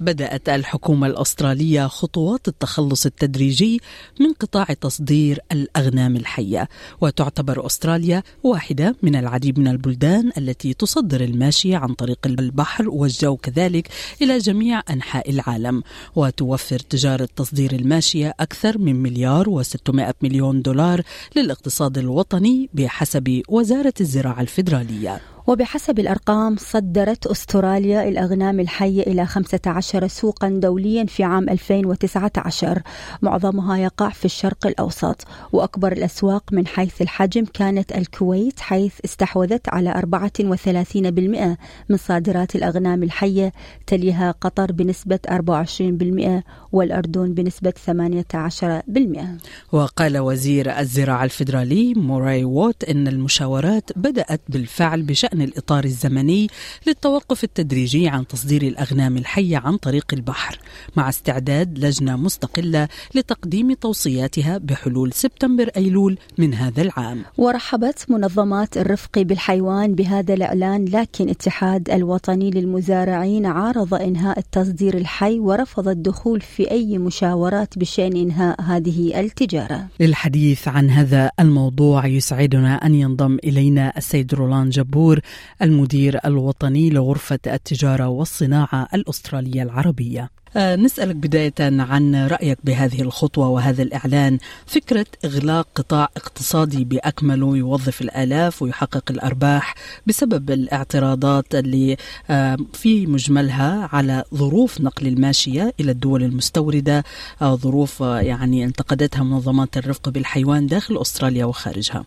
بدأت الحكومة الأسترالية خطوات التخلص التدريجي من قطاع تصدير الأغنام الحية وتعتبر أستراليا واحدة من العديد من البلدان التي تصدر الماشية عن طريق البحر والجو كذلك إلى جميع أنحاء العالم وتوفر تجارة تصدير الماشية أكثر من مليار و600 مليون دولار للاقتصاد الوطني بحسب وزارة الزراعة الفيدرالية. وبحسب الأرقام صدرت أستراليا الأغنام الحية إلى 15 سوقا دوليا في عام 2019 معظمها يقع في الشرق الأوسط وأكبر الأسواق من حيث الحجم كانت الكويت حيث استحوذت على 34% من صادرات الأغنام الحية تليها قطر بنسبة 24% والأردن بنسبة 18% وقال وزير الزراعة الفيدرالي موراي ووت إن المشاورات بدأت بالفعل بشأن شأن الإطار الزمني للتوقف التدريجي عن تصدير الأغنام الحية عن طريق البحر مع استعداد لجنة مستقلة لتقديم توصياتها بحلول سبتمبر أيلول من هذا العام. ورحبت منظمات الرفق بالحيوان بهذا الإعلان لكن اتحاد الوطني للمزارعين عارض إنهاء التصدير الحي ورفض الدخول في أي مشاورات بشأن إنهاء هذه التجارة. للحديث عن هذا الموضوع يسعدنا أن ينضم إلينا السيد رولان جبور المدير الوطني لغرفة التجارة والصناعة الأسترالية العربية. آه، نسألك بداية عن رأيك بهذه الخطوة وهذا الإعلان. فكرة إغلاق قطاع اقتصادي بأكمله يوظف الآلاف ويحقق الأرباح بسبب الاعتراضات اللي آه، في مجملها على ظروف نقل الماشية إلى الدول المستوردة آه، ظروف يعني انتقدتها منظمات الرفق بالحيوان داخل أستراليا وخارجها.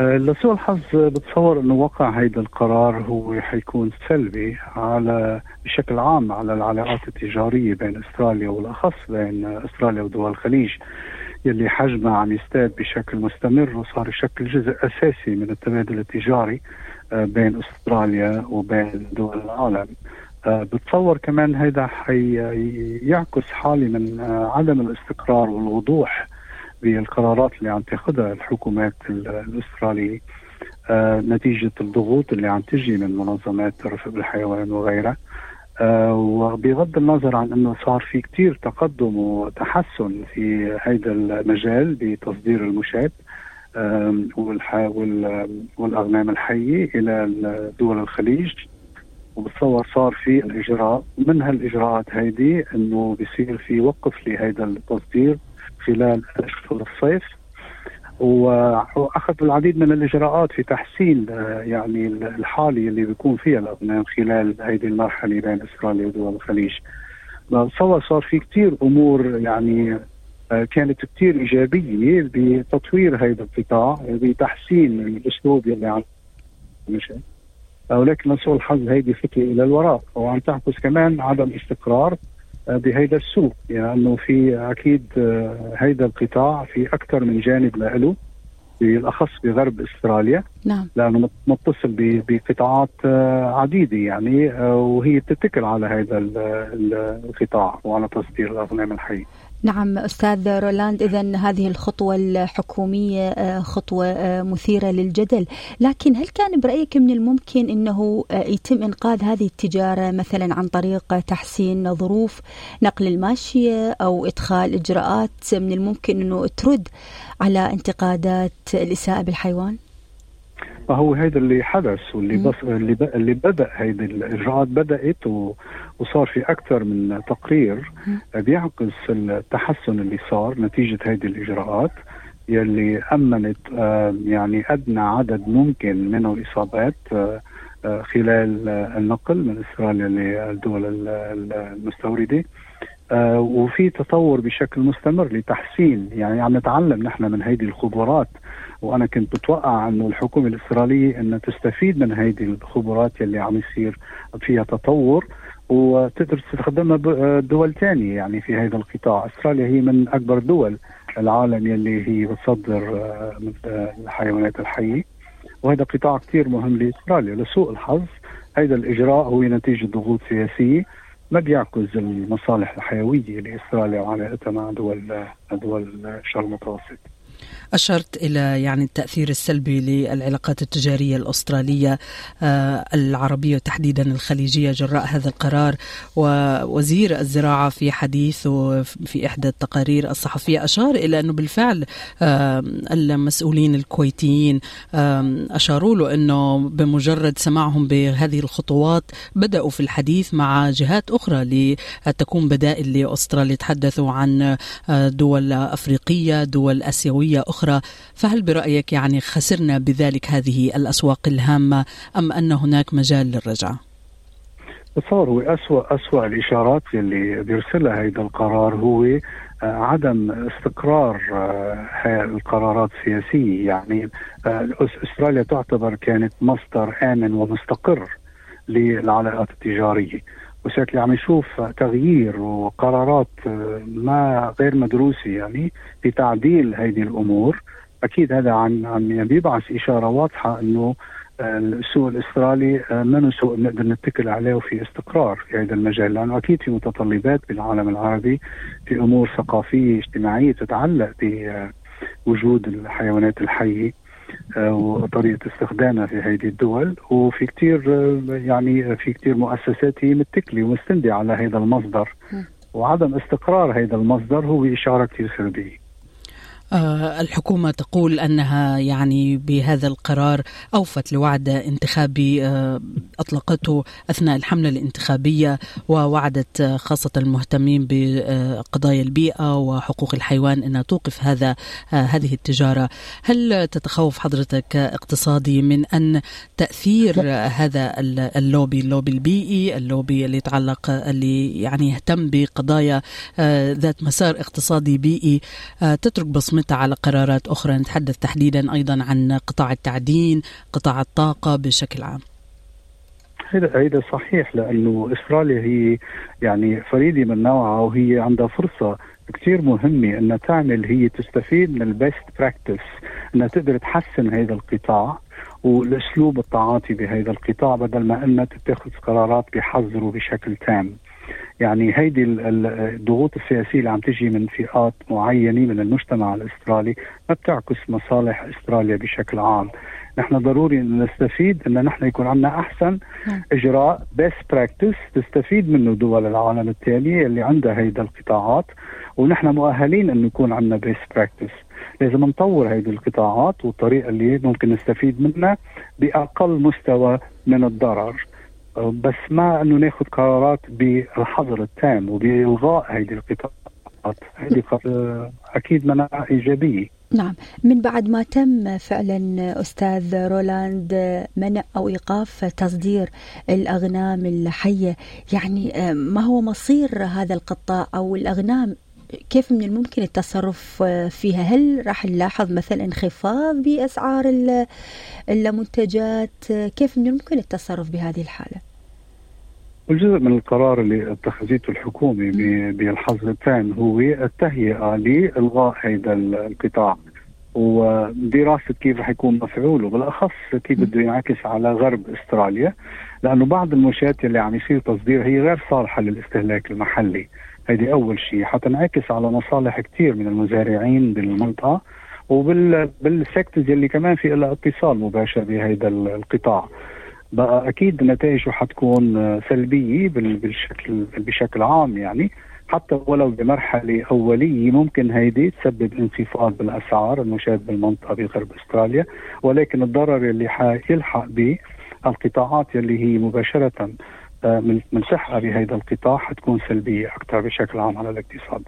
لسوء الحظ بتصور أنه وقع هيدا القرار هو حيكون سلبي على بشكل عام على العلاقات التجارية بين أستراليا والأخص بين أستراليا ودول الخليج. يلي حجمها عم يزداد بشكل مستمر وصار يشكل جزء أساسي من التبادل التجاري آه، بين أستراليا وبين دول العالم. آه، بتصور كمان هيدا حيعكس حالة من عدم الاستقرار والوضوح بالقرارات اللي عم تاخذها الحكومات الأسترالية. آه نتيجة الضغوط اللي عم تجي من منظمات الرفق بالحيوان وغيرها. آه وبغض النظر عن إنه صار في كثير تقدم وتحسن في هذا المجال بتصدير المشاة آه والأغنام الحية إلى دول الخليج. وبتصور صار في الإجراء. من هالإجراءات هيدي إنه بيصير في وقف لهذا التصدير؟ خلال اشهر الصيف. وأخذ العديد من الإجراءات في تحسين آه، يعني الحالة اللي بيكون فيها الاغنام خلال هذه المرحلة بين استراليا ودول الخليج. بتصور صار في كثير أمور يعني آه، كانت كثير إيجابية بتطوير هذا القطاع بتحسين الأسلوب اللي عم مشي ولكن لسوء الحظ هيدي خطوه إلى الوراء. وعم تعكس كمان عدم استقرار. بهيدا السوق يعني انه في أكيد آه، هيدا القطاع في أكثر من جانب له بالأخص بغرب أستراليا. نعم. لأنه متصل بقطاعات آه، عديدة يعني آه، وهي بتتكل على هذا القطاع وعلى تصدير الاغنام الحيه نعم أستاذ رولاند اذا هذه الخطوة الحكومية آه، خطوة آه، مثيرة للجدل، لكن هل كان برأيك من الممكن إنه آه، يتم إنقاذ هذه التجارة مثلا عن طريق تحسين ظروف نقل الماشية أو إدخال إجراءات من الممكن إنه ترد على انتقادات الإساءة بالحيوان؟ فهو هذا اللي حدث واللي بس اللي ب... اللي بدأ هيدي الاجراءات بدأت و... وصار في أكثر من تقرير بيعكس التحسن اللي صار نتيجة هيدي الإجراءات يلي أمنت آه، يعني أدنى عدد ممكن من الإصابات آه، آه، خلال النقل من أستراليا للدول المستوردة. وفي تطور بشكل مستمر لتحسين يعني عم نتعلم نحن من هيدي الخبرات. وأنا كنت بتوقع إنه الحكومة الاستراليه إنها تستفيد من هيدي الخبرات يلي عم يصير فيها تطور وتقدر تستخدمها دول ثانية يعني في هذا القطاع، استراليا هي من أكبر دول العالم يلي هي بتصدر آه، الحيوانات الحية. وهذا قطاع كثير مهم لاستراليا، لسوء الحظ. هذا الإجراء هو نتيجة ضغوط سياسية. ما بيعكس المصالح الحيوية لاستراليا وعلاقتها مع دول دول الشرق المتوسط. أشرت إلى يعني التأثير السلبي للعلاقات التجارية الأسترالية آه، العربية وتحديدا الخليجية جراء هذا القرار ووزير الزراعة في حديثه في إحدى التقارير الصحفية أشار إلى أنه بالفعل المسؤولين الكويتيين أشاروا له أنه بمجرد سماعهم بهذه الخطوات بدأوا في الحديث مع جهات أخرى لتكون بدائل لأستراليا. تحدثوا عن آه، دول أفريقية دول آسيوية أخرى أخرى فهل برأيك يعني خسرنا بذلك هذه الأسواق الهامة أم أن هناك مجال للرجعة؟ بتصور هو أسوأ أسوأ الإشارات اللي بيرسلها هذا القرار هو آه، عدم استقرار آه، القرارات السياسية يعني آه، أستراليا تعتبر كانت مصدر آمن ومستقر للعلاقات التجارية وشكل عم يشوف تغيير وقرارات ما غير مدروسة يعني في تعديل هذه الأمور أكيد هذا عم عم يعني بيبعث إشارة واضحة إنه السوق الاسترالي ما سوق نقدر نتكل عليه وفي استقرار في هذا المجال لأنه أكيد في متطلبات بالعالم العربي في أمور ثقافية اجتماعية تتعلق بوجود الحيوانات الحية. آه، وطريقة استخدامها في هذه الدول وفي كثير آه، يعني في كثير مؤسسات هي متكلة ومستندة على هذا المصدر. وعدم استقرار هذا المصدر هو اشاره كثير سلبية. آه، الحكومة تقول أنها يعني بهذا القرار أوفت لوعد انتخابي آه، أطلقته أثناء الحملة الانتخابية ووعدت آه، خاصة المهتمين بقضايا البيئة وحقوق الحيوان أنها توقف هذا هذه التجارة. هل تتخوف حضرتك اقتصادي من أن تأثير هذا اللوبي اللوبي البيئي اللوبي اللي يتعلق اللي يعني يهتم بقضايا ذات مسار اقتصادي بيئي تترك بصمة متى على قرارات أخرى. نتحدث تحديدا أيضا عن قطاع التعدين قطاع الطاقة بشكل عام. هذا هذا صحيح لأنه استراليا هي يعني فريدة من نوعها وهي عندها فرصة كثير مهمة إنها تعمل. هي تستفيد من ال best practice إنها تقدر تحسن هذا القطاع والأسلوب التعاطي بهذا القطاع بدل ما إنها تتخذ قرارات بحظر وبشكل تام. يعني هيدي الضغوط السياسية اللي عم تجي من فئات معينة من المجتمع الأسترالي ما بتعكس مصالح أستراليا بشكل عام. نحن ضروري نستفيد إن نحن يكون عندنا أحسن نعم. إجراء best practice تستفيد منه دول العالم الثانية اللي عندها هيدا القطاعات ونحن مؤهلين انه يكون عندنا best practice لازم نطور هذه القطاعات والطريقة اللي ممكن نستفيد منها بأقل مستوى من الضرر. بس ما إنه ناخذ قرارات بالحظر التام وبإلغاء هذه القطاعات. هذه أكيد مانها إيجابية. نعم. من بعد ما تم فعلا أستاذ رولاند منع أو إيقاف تصدير الأغنام الحية يعني ما هو مصير هذا القطاع أو الأغنام كيف من الممكن التصرف فيها؟ هل راح نلاحظ مثلا انخفاض بأسعار المنتجات؟ كيف من الممكن التصرف بهذه الحالة؟ الجزء من القرار اللي اتخذته الحكومة بالحظر التام هو التهيئة لإلغاء هذا القطاع. ودراسة كيف رح يكون مفعوله بالأخص كيف بده ينعكس على غرب استراليا. لأنه بعض المنشآت اللي عم يصير تصدير هي غير صالحة للاستهلاك المحلي. هيدي أول شيء حتنعكس على مصالح كثير من المزارعين بالمنطقة وبالسكتز يلي كمان في لها اتصال مباشر بهذا القطاع. بقى أكيد نتائجه حتكون سلبية بالشكل بشكل عام يعني. حتى ولو بمرحلة أولية ممكن هيدي تسبب انخفاض بالأسعار المشاهد بالمنطقة بغرب أستراليا. ولكن الضرر اللي حيلحق به القطاعات يلي هي مباشرة من صحة بهذا القطاع حتكون سلبية أكثر بشكل عام على الاقتصاد.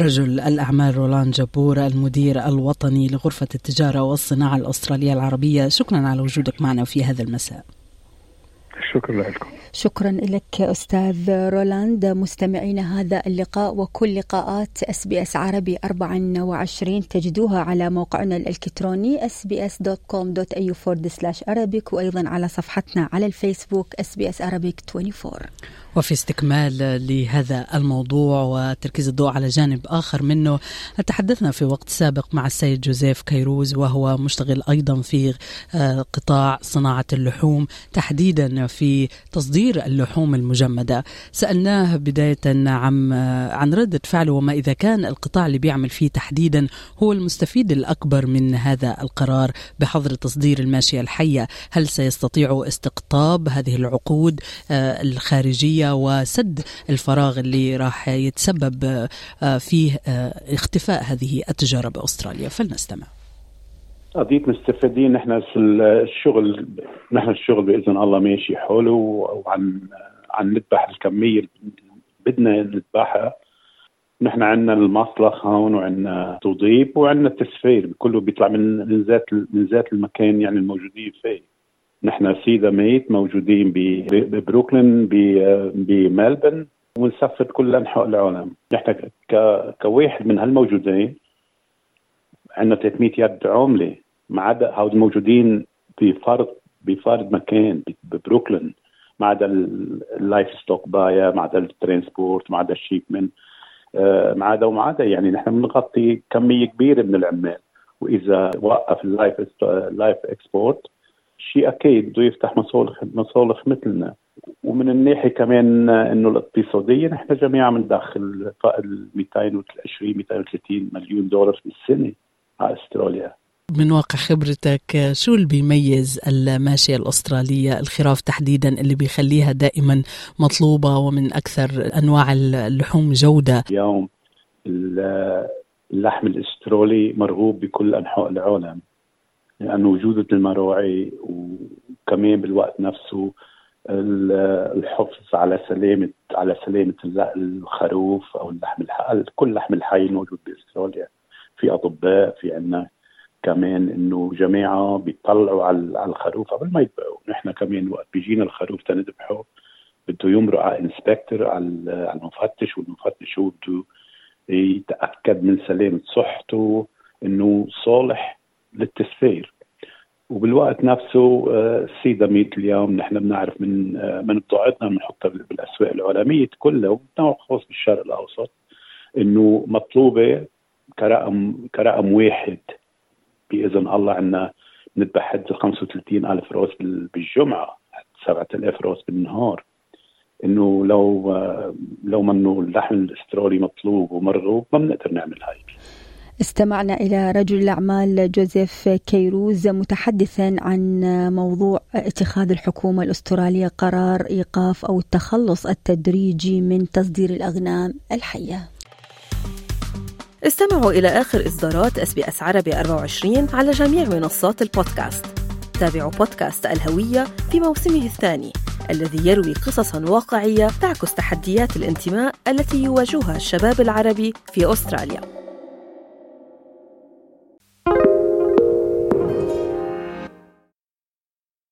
رجل الأعمال رولان جبور المدير الوطني لغرفة التجارة والصناعة الأسترالية العربية شكرا على وجودك معنا في هذا المساء. شكرا لكم. شكرا لك أستاذ رولاند. مستمعينا هذا اللقاء وكل لقاءات SBS عربي 24 تجدوها على موقعنا الإلكتروني sbs.com.au forward slash arabic وأيضا على صفحتنا على الفيسبوك SBS Arabic 24 وفي استكمال لهذا الموضوع وتركيز الضوء على جانب آخر منه تحدثنا في وقت سابق مع السيد جوزيف كيروز وهو مشتغل أيضا في آه، قطاع صناعة اللحوم تحديدا في تصدير اللحوم المجمدة. سألناه بداية عن آه، عن ردة فعله وما إذا كان القطاع اللي بيعمل فيه تحديدا هو المستفيد الأكبر من هذا القرار بحظر تصدير الماشية الحية. هل سيستطيعوا استقطاب هذه العقود آه، الخارجية وسد الفراغ اللي راح يتسبب آه، فيه آه، اختفاء هذه التجارة بأستراليا فلنستمع. قضية مستفيدين. نحن الشغل نحن الشغل بإذن الله ماشي حلو وعن عن نذبح الكمية اللي بدنا نذبحها. نحن عندنا المصلخ هون وعندنا توضيب وعندنا التسفير. كله بيطلع من من ذات من ذات المكان يعني الموجودين فيه. نحن سيدا ميت موجودين ببروكلين بملبن ونسفر كل انحاء العالم. نحن كواحد من هالموجودين عندنا 300 يد عاملة ما عدا هود موجودين بفرد بفرد مكان ببروكلين. ما عدا ال livestock buyer ما عدا ال transport ما عدا ال shipment آه، ما عدا وما عدا. يعني نحن بنغطي كمية كبيرة من العمال. وإذا وقف ال live ال live export شيء أكيد بده يفتح مصالح مصالح مثلنا. ومن الناحية كمان إنه الاقتصادية نحن جميعا بندخل ال 220 230 مليون دولار بالسنه على أستراليا. من واقع خبرتك شو اللي بيميز الماشية الأسترالية؟ الخراف تحديدا اللي بيخليها دائما مطلوبة ومن أكثر أنواع اللحوم جودة. اليوم اللحم الأسترالي مرغوب بكل أنحاء العالم. لأنه وجود المراعي وكمان بالوقت نفسه الحفظ على سلامة على سلامة الخروف أو اللحم الحي كل لحم الحي موجود بأستراليا. في أطباء في عنا كمان إنه جماعة بيطلعوا على الخروف قبل ما يذبحوا، نحن كمان وقت بيجينا الخروف تنذبحه بده يمرق على انسبكتور على المفتش والمفتش هو بده يتأكد من سلامة صحته إنه صالح للتسفير. وبالوقت نفسه السيدة آه، اليوم نحن بنعرف من آه، من بضاعتنا بنحطها بالأسواق العالميه كلها وبنوع خاص بالشرق الأوسط إنه مطلوبة كرقم كرقم واحد بإذن الله عندنا نذبح حد 35 ألف راس بالجمعة 7000 راس بالنهار. إنه لو آه، لو منه اللحم الأسترالي مطلوب ومرغوب ما بنقدر نعمل هاي. استمعنا إلى رجل الأعمال جوزيف كيروز متحدثا عن موضوع اتخاذ الحكومة الأسترالية قرار إيقاف أو التخلص التدريجي من تصدير الأغنام الحية. استمعوا إلى آخر إصدارات SBS عربي 24 على جميع منصات البودكاست. تابعوا بودكاست الهوية في موسمه الثاني الذي يروي قصصا واقعية تعكس تحديات الانتماء التي يواجهها الشباب العربي في أستراليا.